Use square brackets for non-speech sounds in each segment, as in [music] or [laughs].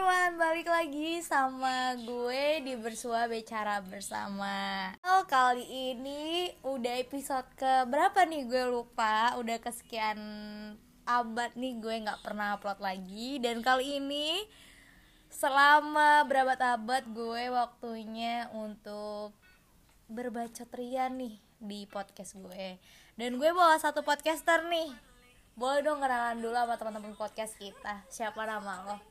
everyone, balik lagi sama gue di Bersua Bicara Bersama. Oh kali ini udah episode ke berapa nih? Gue lupa Udah kesekian abad nih gue gak pernah upload lagi. Dan kali ini selama berabad-abad gue waktunya untuk berbacot rian nih di podcast gue. Dan gue bawa satu podcaster nih. Boleh dong kenalan dulu sama teman-teman podcast kita. Siapa nama lo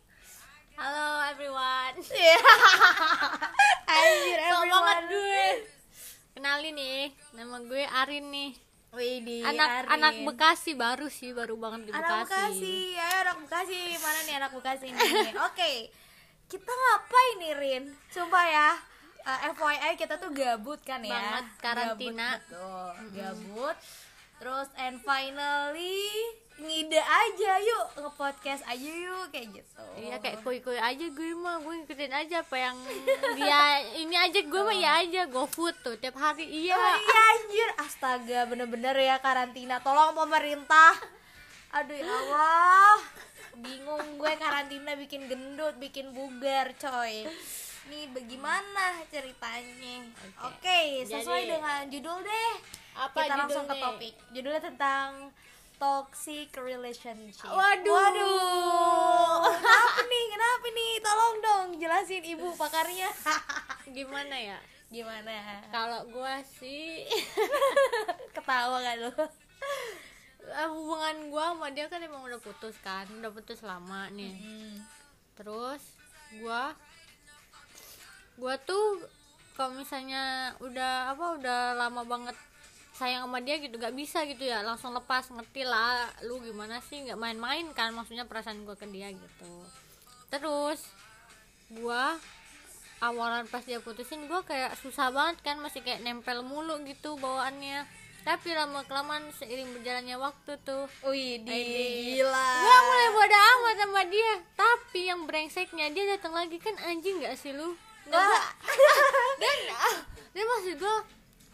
Halo everyone. [laughs] [laughs] Anjir, So everyone. banget gue. Kenalin nih, nama gue Arin nih. Widih, Anak Arin. anak Bekasi baru sih, baru banget di Anak Bekasi. Bekasi, ayo anak Bekasi, mana nih anak Bekasi nih? Oke, kita ngapain nih Rin? Sumpah ya, eh, FYI kita tuh gabut kan ya? Banget, karantina. Gabut, betul, gabut. Terus and finally ngide aja yuk. Nge-podcast aja yuk kayak gitu. Iya kayak koi-koi aja gue mah, gue ngikutin aja apa yang dia ini aja gue mah ya aja. GoFood tuh tiap hari iya. Oh iya anjir. Astaga bener-bener ya karantina. Tolong pemerintah. Aduh ya Allah. Bingung gue karantina bikin gendut Bikin bugar coy. Nih bagaimana ceritanya? Oke. Sesuai Jadi- dengan judul deh. Apa Kita langsung ke topik. Judulnya tentang Toxic relationship Waduh. Waduh [laughs] Kenapa nih kenapa nih Tolong dong jelasin ibu pakarnya [laughs] Gimana ya? Gimana Kalau gue sih [laughs] Ketawa gak lu eh, hubungan gue sama dia kan emang udah putus kan, udah putus lama nih. Hmm. terus gua gua tuh kalau misalnya udah apa udah lama banget sayang sama dia gitu gak bisa gitu ya langsung lepas ngerti lah lu gimana sih nggak main-main kan maksudnya perasaan gua ke dia gitu terus gua awalan pas dia putusin gua kayak susah banget kan masih kayak nempel mulu gitu bawaannya tapi lama kelamaan seiring berjalannya waktu tuh Wih, di gila. Gua mulai bodo amat sama dia Tapi yang brengseknya dia datang lagi kan anjing gak sih lu? Nggak, Wah. [laughs] dan ah, dia maksud gua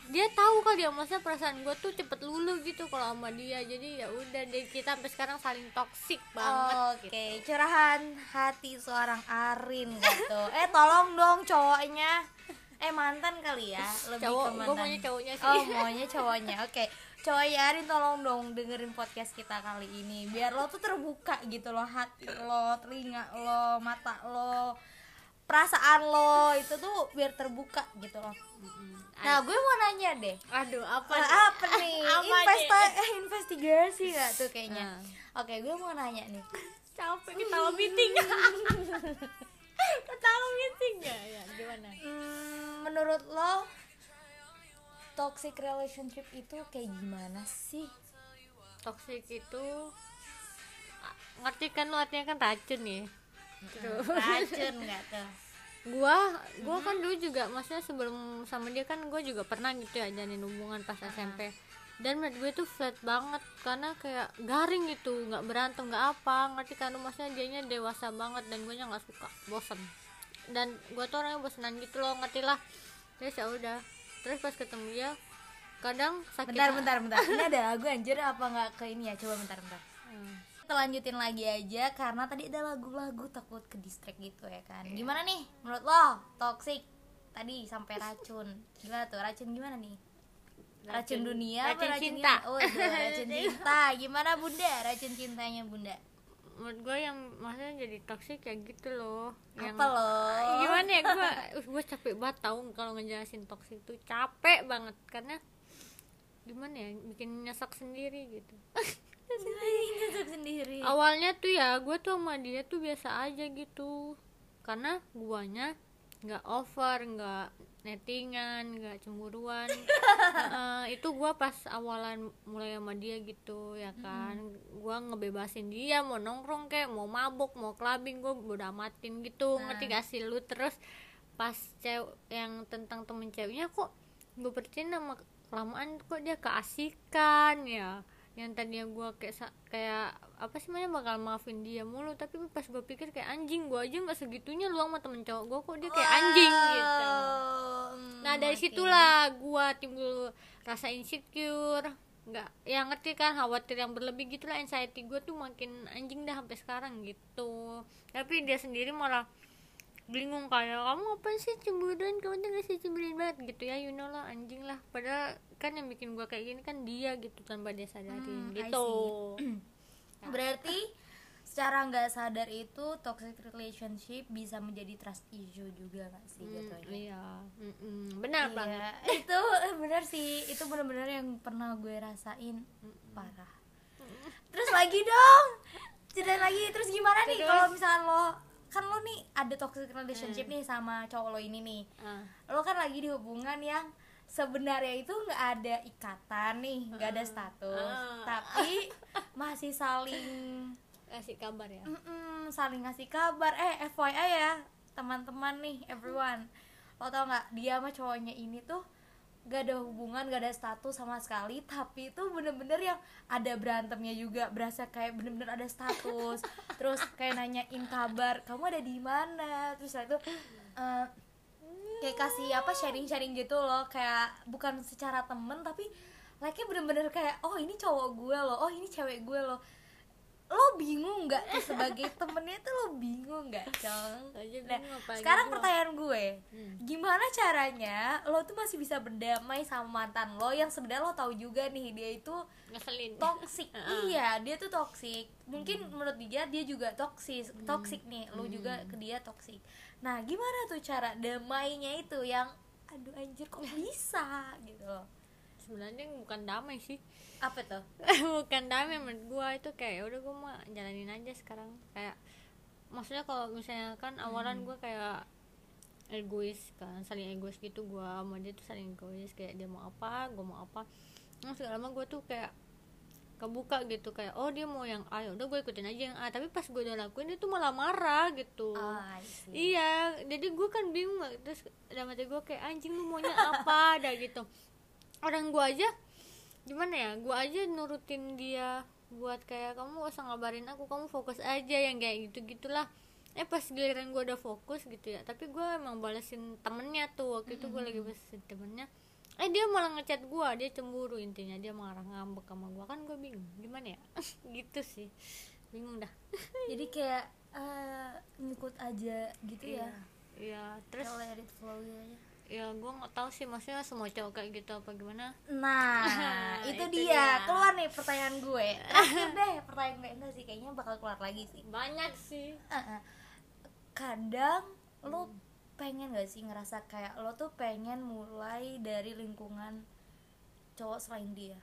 dia tahu kali dia masa perasaan gue tuh cepet luluh gitu kalau sama dia jadi ya udah deh kita sampai sekarang saling toksik banget Oke, curahan hati seorang Arin gitu. [laughs] Eh, tolong dong cowoknya. Eh, mantan kali ya, lebih Cowok, ke mantan. maunya cowoknya sih. Oh, maunya cowoknya. Oke. Cowoknya Arin tolong dong dengerin podcast kita kali ini biar lo tuh terbuka gitu loh hati lo, telinga lo, mata lo, perasaan lo itu tuh biar terbuka gitu loh. Nah, gue mau nanya deh. aduh apa Apa, nih? [laughs] apa nih? Apa Investa nih? eh, investigasi gak tuh kayaknya? Nah. Oke, gue mau nanya nih. capek ketawa meeting [laughs] ketawa meeting ya ya gimana Hmm, menurut lo toxic relationship itu kayak gimana sih? toxic itu ngerti kan lu artinya kan racun ya Racun nggak tuh? gua gua kan dulu juga maksudnya sebelum sama dia kan gua juga pernah gitu ya jalin hubungan pas SMP dan menurut gue tuh flat banget karena kayak garing gitu nggak berantem nggak apa ngerti kan maksudnya dianya dewasa banget dan gue nya nggak suka bosen dan gua tuh orangnya bosenan gitu loh ngerti lah terus ya udah terus pas ketemu dia kadang sakit Bentar, bentar, bentar. Ini ada lagu anjir apa nggak ke ini ya? Coba bentar, bentar. Kita lanjutin lagi aja karena tadi ada lagu-lagu takut ke distract gitu ya kan. Gimana nih menurut lo toxic? Tadi sampai racun. Gimana tuh? Racun gimana nih? Racun, Racun- dunia apa racun racun cinta. gimana? Oh, itu racun [laughs] cinta. Gimana Bunda? Racun cintanya Bunda? menurut gue yang maksudnya jadi toxic kayak gitu loh yang Apa loh? [laughs] gimana ya gue gue capek banget tau kalau ngejelasin toxic tuh capek banget karena gimana ya bikin nyesek sendiri gitu [laughs] Nyesek sendiri. awalnya tuh ya gue tuh sama dia tuh biasa aja gitu. Karena guanya nggak over nggak nettingan nggak cemburuan. [laughs] Heeh, itu gua pas awalan mulai sama dia gitu ya kan. Gua ngebebasin dia mau nongkrong kayak mau mabuk mau clubbing gua udah amatin gitu. Ngerti gak sih lu? Terus pas cewek yang tentang temen ceweknya kok gue percaya sama kelamaan kok dia keasikan ya yang tadinya gue kayak kayak apa sih namanya bakal maafin dia mulu. Tapi pas gue pikir kayak anjing gue aja nggak segitunya lu sama temen cowok gue kok dia kayak anjing gitu. Nah dari situlah gue timbul rasa insecure. Nggak ya ngerti kan khawatir yang berlebih gitulah. Anxiety gue tuh makin anjing dah sampai sekarang gitu. Tapi dia sendiri malah bingung kayak kamu apa sih cemburuan? Kamu tuh gak sih cemburuan banget. Gitu ya you know lah anjing lah. Padahal kan yang bikin gue kayak gini kan dia gitu tanpa dia sadarin. Hmm, gitu. [clears throat] berarti secara nggak sadar itu toxic relationship bisa menjadi trust issue juga nggak sih Hmm, jatuhnya? iya. Mm-mm. benar Iya, banget. [laughs] Itu benar sih. Itu benar-benar yang pernah gue rasain. Parah. Terus lagi dong. Cerita lagi. Terus gimana nih Terus? kalau misalnya lo kan lo nih ada toxic relationship nih sama cowok lo ini nih. Ah, lo kan lagi di hubungan yang sebenarnya itu nggak ada ikatan nih nggak ada status Ah. tapi [laughs] masih saling kasih kabar ya? Mm-mm, saling ngasih kabar. Eh FYI ya teman-teman nih everyone. Lo tau nggak dia sama cowoknya ini tuh gak ada hubungan gak ada status sama sekali tapi itu bener-bener yang ada berantemnya juga berasa kayak bener-bener ada status. Terus kayak nanyain kabar kamu ada di mana? Terus itu eh, kayak kasih apa sharing-sharing gitu loh kayak bukan secara temen tapi like bener-bener kayak oh ini cowok gue loh oh ini cewek gue loh lo bingung nggak tuh sebagai [laughs] temennya tuh lo bingung nggak cong? Nah, sekarang pertanyaan gue Hmm. gimana caranya lo tuh masih bisa berdamai sama mantan lo yang sebenarnya lo tahu juga nih dia itu ngeselin. toxic. [laughs] Heeh. iya dia tuh toxic. Mungkin menurut dia dia juga toxic toxic nih lo juga ke dia toxic. Nah gimana tuh cara damainya itu yang aduh anjir kok [laughs] bisa? Gitu loh sebenarnya bukan damai sih. Apa tuh? [laughs] Bukan damai menurut gua itu kayak "Ya udah gua mah jalanin aja sekarang. Kayak maksudnya kalau misalnya kan awalan gua kayak egois kan saling egois gitu gua sama dia tuh saling egois kayak dia mau apa gua mau apa. Terus lama gua tuh kayak kebuka gitu kayak oh dia mau yang A ya udah gue ikutin aja yang A. Tapi pas gue udah lakuin dia tuh malah marah gitu. See. Iya, jadi gue kan bingung terus dalam hati gue kayak anjing lu maunya apa? [laughs] Dah gitu. Orang gue aja gimana ya, gue aja nurutin dia buat kayak kamu gak usah ngabarin aku, kamu fokus aja yang kayak gitu gitulah. Eh pas giliran gue udah fokus gitu ya, tapi gue emang balesin temennya tuh waktu itu gue lagi balesin temennya. Eh dia malah ngechat gue, dia cemburu intinya dia marah ngambek sama gue kan gue bingung gimana ya, [laughs] gitu sih bingung dah. [laughs] jadi kayak eh, ngikut aja gitu ya Iya, terus let it flow gitu aja. Ya gue nggak tahu sih maksudnya semua cowok kayak gitu apa gimana Nah, [laughs] itu, Itu dia. dia. Keluar nih pertanyaan gue. [laughs] Terakhir deh, pertanyaan gue enggak sih kayaknya bakal keluar lagi sih. banyak sih Uh-uh. Kadang lo pengen gak sih ngerasa kayak lo tuh pengen mulai dari lingkungan cowok selain dia.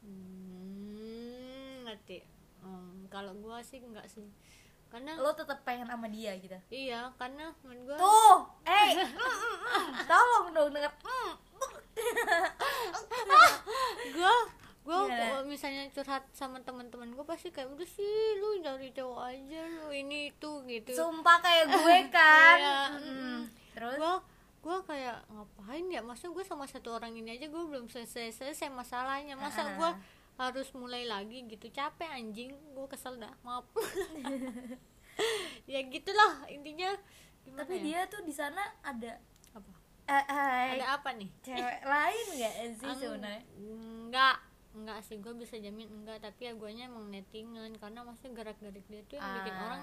hmm, ngerti Hmm, kalau gue sih enggak sih karena Lo tetap pengen sama dia gitu. iya karena menurut gue Tuh, eh, mm, mm, mm. tolong dong denger. Mm. gue gue kalau misalnya curhat sama teman-teman gue pasti kayak udah sih lu cari cowok aja lu ini itu gitu Sumpah kayak gue [laughs] kan. Iya, Mm-mm. Terus? gue gue kayak ngapain ya maksudnya gue sama satu orang ini aja gue belum selesai selesai masalahnya masa Ah. gue harus mulai lagi gitu. Capek anjing. Gue kesel dah. Maaf. [laughs] Ya gitulah intinya. Gimana Tapi ya? dia tuh di sana ada apa? Eh, eh, ada apa nih? Cewek lain gak sih sebenarnya? enggak enggak sih. Gue bisa jamin enggak tapi ya guanya emang nettingan karena maksudnya gerak-gerik dia tuh yang bikin Ah. orang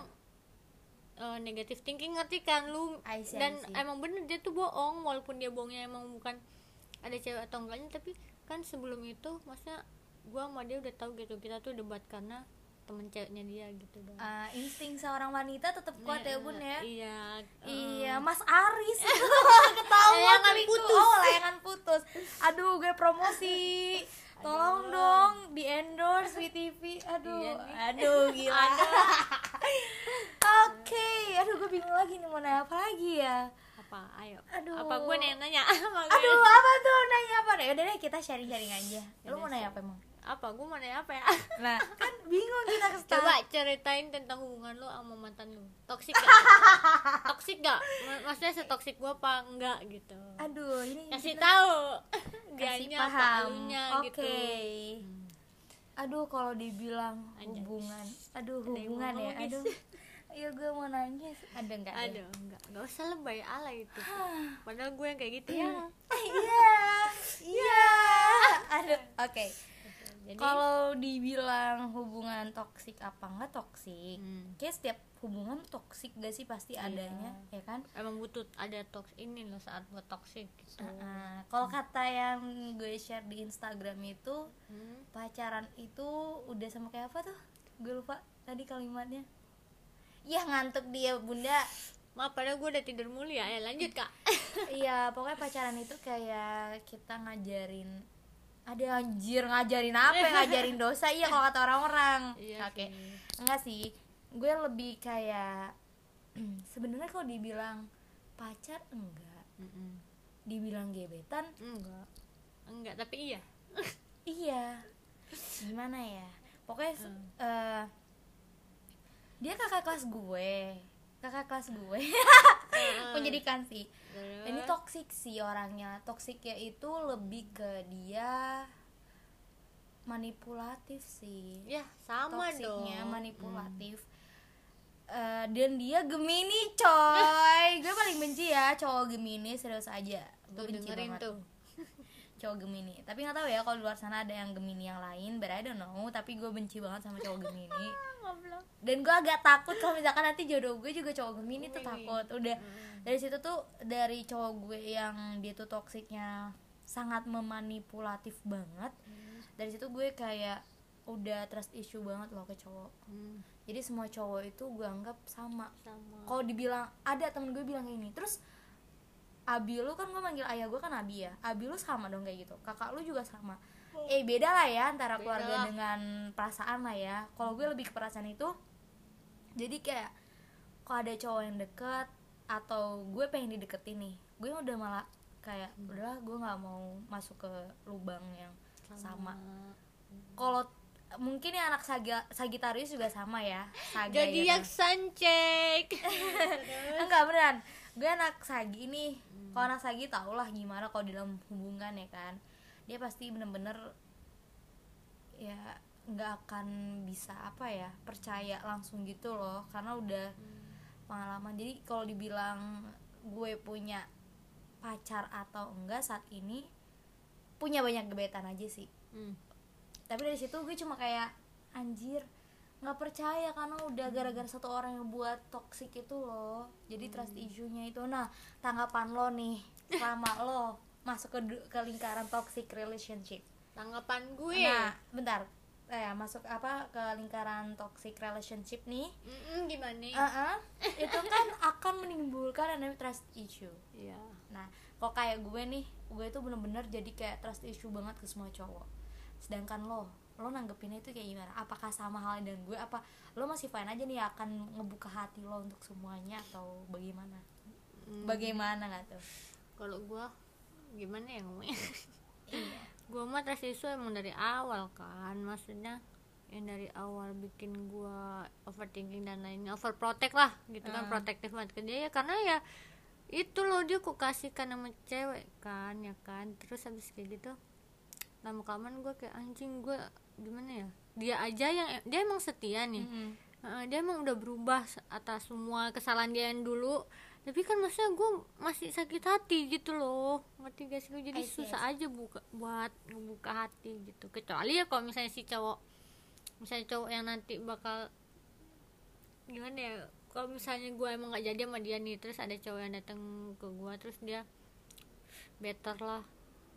eh, negatif thinking. Ngerti kan lu? I see, I dan see. emang bener dia tuh bohong. Walaupun dia bohongnya emang bukan ada cewek atau enggaknya. Tapi kan sebelum itu maksudnya gua sama dia udah tahu gitu kita tuh debat karena temen ceweknya dia gitu dong Ah, insting seorang wanita tetap kuat ya bun ya iya Iya, Mas Aris [laughs] ketahuan Layangan putus. Oh, layangan putus. Aduh, gue promosi. Tolong dong di endorse WTV. Aduh, Iya aduh [laughs] gila. Oke, aduh gue bingung lagi nih mau nanya apa lagi ya. apa ayo Aduh. apa gue nanya gue. Aduh, apa tuh nanya apa? Ya udah deh kita sharing-sharing aja. Lu mau nanya apa emang? Apa? Gue mau nanya apa ya? Nah, [laughs] kan bingung kita ke coba ceritain tentang hubungan lu sama mantan lu. Toksik gak? [laughs] Toksik gak? Ma- maksudnya setoksik gua apa enggak gitu? Aduh, ini kasih kita- tahu. [laughs] Kasih dianya apa paham. Oke. gitu Aduh, kalau dibilang Anjay. hubungan, aduh Ada yang hubungan ya, nangis. aduh. Iya gue mau nanya, ada nggak? ya? aduh enggak. Enggak usah lebay ala itu. [sighs] Padahal gue yang kayak gitu ya. Iya, iya. Aduh, oke. Jadi kalau dibilang hubungan toksik apa enggak toksik Hmm. kayak setiap hubungan toksik gak sih pasti Iya. adanya ya kan? Emang butuh ada toks ini loh saat buat toxic gitu. Nah, kalau kata yang gue share di Instagram itu Hmm. pacaran itu udah sama kayak apa tuh? Gue lupa tadi kalimatnya. Ya ngantuk dia bunda. Maaf padahal gue udah tidur mulu ya. Ya lanjut kak. Iya pokoknya pacaran itu kayak kita ngajarin ada anjir ngajarin apa ngajarin dosa? Iya kalau kata orang-orang. Iya oke. sih. enggak sih. Gue lebih kayak [clears throat] sebenarnya kalau dibilang pacar enggak. Mm-mm. dibilang gebetan enggak. Enggak tapi iya. [laughs] Iya. Gimana ya? Pokoknya Hmm. eh, dia kakak kelas gue kakak kelas gue. Menjadikan sih. Terus? ini toksik sih orangnya. Toksiknya itu lebih ke dia manipulatif sih. Ya sama toksiknya dong. manipulatif. Eh, dan dia Gemini coy. [laughs] Gue paling benci ya cowok Gemini serius aja. Gue tuh benci dengerin banget. tuh cowok Gemini. Tapi nggak tahu ya kalau di luar sana ada yang Gemini yang lain but I don't know. Tapi gue benci banget sama cowok Gemini. [laughs] Dan gue agak takut kalau misalkan nanti jodoh gue juga cowok Gemini tuh Gemini. takut. Udah dari situ tuh dari cowok gue yang dia tuh toksiknya sangat memanipulatif banget dari situ gue kayak udah trust issue banget loh ke cowok. Hmm, jadi semua cowok itu gue anggap sama. Sama. Kalau dibilang ada temen gue bilang ini terus Abi lu kan gue manggil ayah gue kan Abi ya? Abi lu sama dong kayak gitu? Kakak lu juga sama? Eh beda lah ya antara Beda keluarga lah. dengan perasaan lah ya. Kalau gue lebih ke perasaan itu jadi kayak kalau ada cowok yang deket atau gue pengen dideketin nih gue udah malah kayak udahlah gue nggak mau masuk ke lubang yang sama. kalau mungkin ya anak Saga, Sagitarius juga sama ya. Saga jadi ya yang sancek [laughs] enggak beneran gue anak sagi nih. Kalau anak sagi tau lah gimana kalau di dalam hubungan ya kan. Dia pasti bener-bener ya nggak akan bisa apa ya percaya langsung gitu loh. Karena udah pengalaman. Jadi kalau dibilang gue punya pacar atau enggak saat ini punya banyak gebetan aja sih. Hmm. tapi dari situ gue cuma kayak anjir nggak percaya karena udah gara-gara satu orang yang buat toxic itu loh. Jadi trust issue-nya itu. Nah tanggapan lo nih selama [laughs] lo masuk ke ke lingkaran toxic relationship. Tanggapan gue. Nah bentar. Eh masuk apa ke lingkaran toxic relationship nih? Mm-mm, gimana Uh-uh, [laughs] itu kan akan menimbulkan namanya trust issue. Iya. Nah, kok kayak gue nih, gue itu bener-bener jadi kayak trust issue banget ke semua cowok. Sedangkan lo, lo nanggepinnya itu kayak gimana? Apakah sama halnya dengan gue? Apa lo masih fine aja nih akan ngebuka hati lo untuk semuanya atau bagaimana? Hmm, Bagaimana nggak tuh? kalau gua gimana ya ngomongnya [laughs] Iya. gua mah trust issue emang dari awal kan maksudnya yang dari awal bikin gua overthinking dan lainnya overprotect lah gitu kan Hmm. protektif banget ke dia ya karena ya itu loh dia ku kasihkan sama cewek kan ya kan terus habis kayak gitu lama kelamaan gue kayak anjing gue gimana ya? Dia aja yang dia emang setia nih. Mm-mm. Heeh, dia emang udah berubah atas semua kesalahan dia yang dulu. Tapi kan maksudnya gue masih sakit hati gitu loh. Ngerti gak sih Gua jadi I see, susah I aja buka buat ngebuka hati gitu. Kecuali ya kalau misalnya si cowok misalnya cowok yang nanti bakal gimana ya kalau misalnya gue emang gak jadi sama dia nih terus ada cowok yang datang ke gue terus dia better lah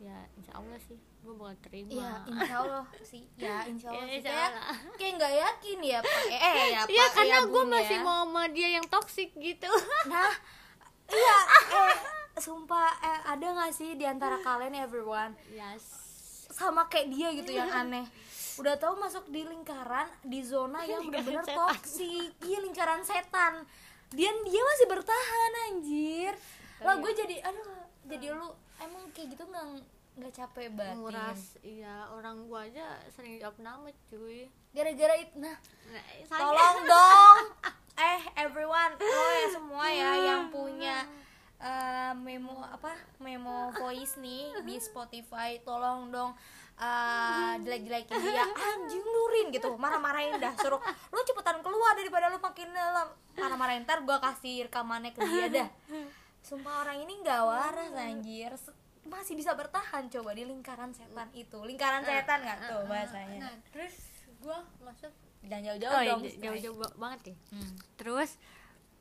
ya insya Allah sih gue bakal terima Iya, insya Allah sih. Ya, [laughs] insya Allah Ya, insya Kayak, Allah. kayak nggak yakin ya, Pak. Eh, eh, ya, [laughs] Pak. Iya karena ya, gue masih ya. mau sama dia yang toxic gitu [laughs] Nah, iya, eh, sumpah eh, ada nggak sih di antara kalian everyone yes sama kayak dia gitu yang aneh udah tahu masuk di lingkaran di zona yang setan. toksik iya lingkaran setan dia dia masih bertahan anjir lah Iya. gue jadi aduh jadi lu emang kayak gitu nggak nggak capek batin nguras iya. Orang gua aja sering jawab nama cuy. Gara-gara itu nah. Nah, saya- tolong dong. [laughs] Eh everyone lo ya semua ya yang punya eh, memo apa memo voice nih di Spotify tolong dong eh jelek-jelekin dia. Anjing lurin gitu. Marah-marahin dah suruh lu cepetan keluar daripada lu makin dalam marah-marahin ntar gua kasih rekamannya ke dia dah [laughs] sumpah orang ini nggak waras anjir. Se- masih bisa bertahan coba di lingkaran setan itu. Lingkaran setan nggak tuh bahasanya. Nah terus gue masuk dan jauh-jauh oh, iya, dong jauh-jauh ba- banget ya Hmm. terus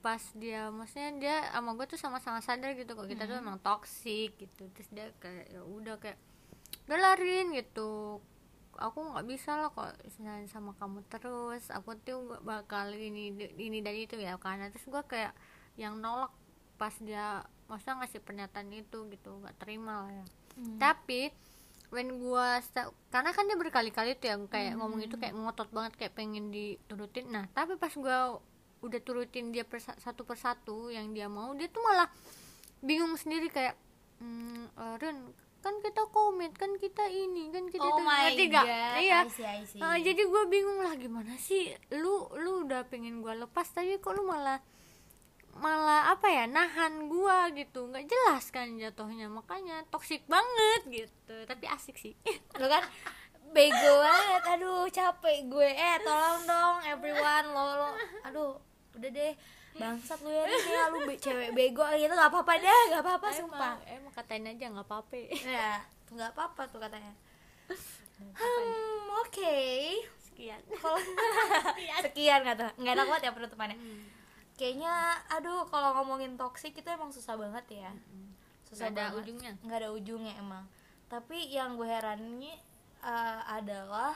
pas dia maksudnya dia sama gue tuh sama-sama sadar gitu kok. Kita tuh Hmm. emang toxic gitu. Terus dia kayak ya udah kayak udah larin gitu. Aku nggak bisa lah kok misalnya sama kamu terus. Aku tuh bakal ini ini dan itu ya karena terus gue kayak yang nolak pas dia masa ngasih pernyataan itu gitu nggak terima lah ya Hmm. tapi when gua karena kan dia berkali-kali tuh yang kayak ngomong itu kayak ngotot banget kayak pengen diturutin nah tapi pas gua udah turutin dia persa- satu persatu yang dia mau dia tuh malah bingung sendiri kayak hmm, eh, Ren kan kita komit kan kita ini kan kita oh itu." my Ngerti god nggak? iya I see, I see. Eh, jadi gue bingung lah gimana sih lu lu udah pengen gua lepas tapi kok lu malah malah apa ya nahan gua gitu. Nggak jelas kan jatuhnya. Makanya toksik banget gitu. Tapi asik sih. [laughs] Lu kan bego banget. Aduh capek gue. Eh tolong dong everyone. Lo, lo. aduh udah deh. Bangsat lu ya nih kayak lu be- cewek bego. Gitu. Nggak apa-apa deh nggak apa-apa sumpah. emang, emang katain aja nggak apa-apa. Ya tuh nggak apa-apa tuh katanya. Hmm oke. Sekian. Kalau [laughs] [laughs] sekian kata nggak enak banget ya penutupannya kayaknya aduh kalau ngomongin toksik itu emang susah banget ya. Susah Nggak ada banget. ujungnya. nggak ada ujungnya emang. Tapi yang gue herannya eh, adalah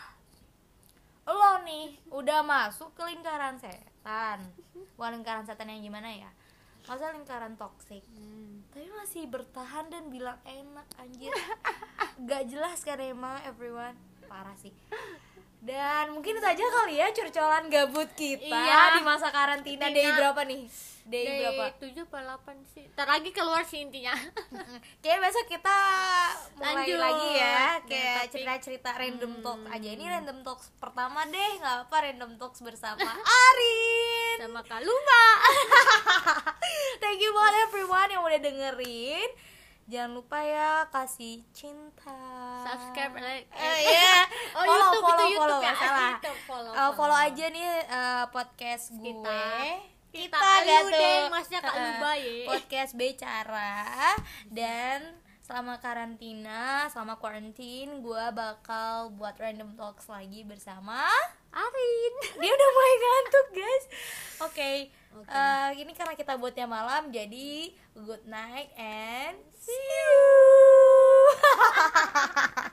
lo nih udah masuk ke lingkaran setan. Bukan lingkaran setan yang gimana ya? Masa lingkaran toksik Hmm. tapi masih bertahan dan bilang enak anjir. Gak jelas kan emang everyone. Parah sih dan mungkin itu aja kali ya curcolan gabut kita Iya. di masa karantina. Day berapa nih? Day, dari berapa? tujuh apa delapan sih. Ntar lagi keluar sih intinya. Kayaknya besok kita mulai Lanjut. lagi ya Dengan kayak cerita-cerita random Hmm. talk aja. Ini random talks pertama deh nggak apa random talks bersama [laughs] Arin. Sama Kalumba [laughs] thank you banget everyone yang udah dengerin jangan lupa ya kasih cinta subscribe like Eh, iya. [laughs] Oh, follow, YouTube, itu follow, YouTube follow, ya? salah. YouTube, follow, Eh, follow follow. aja nih eh, podcast gue. Kita. Kita, Kita, deh, maksudnya Kak Eh, Luba ya. Podcast bicara dan selama karantina, selama quarantine, gue bakal buat random talks lagi bersama Arin [laughs] dia udah mulai ngantuk guys oke okay. okay. uh, eh, ini karena kita buatnya malam jadi good night and see you [laughs]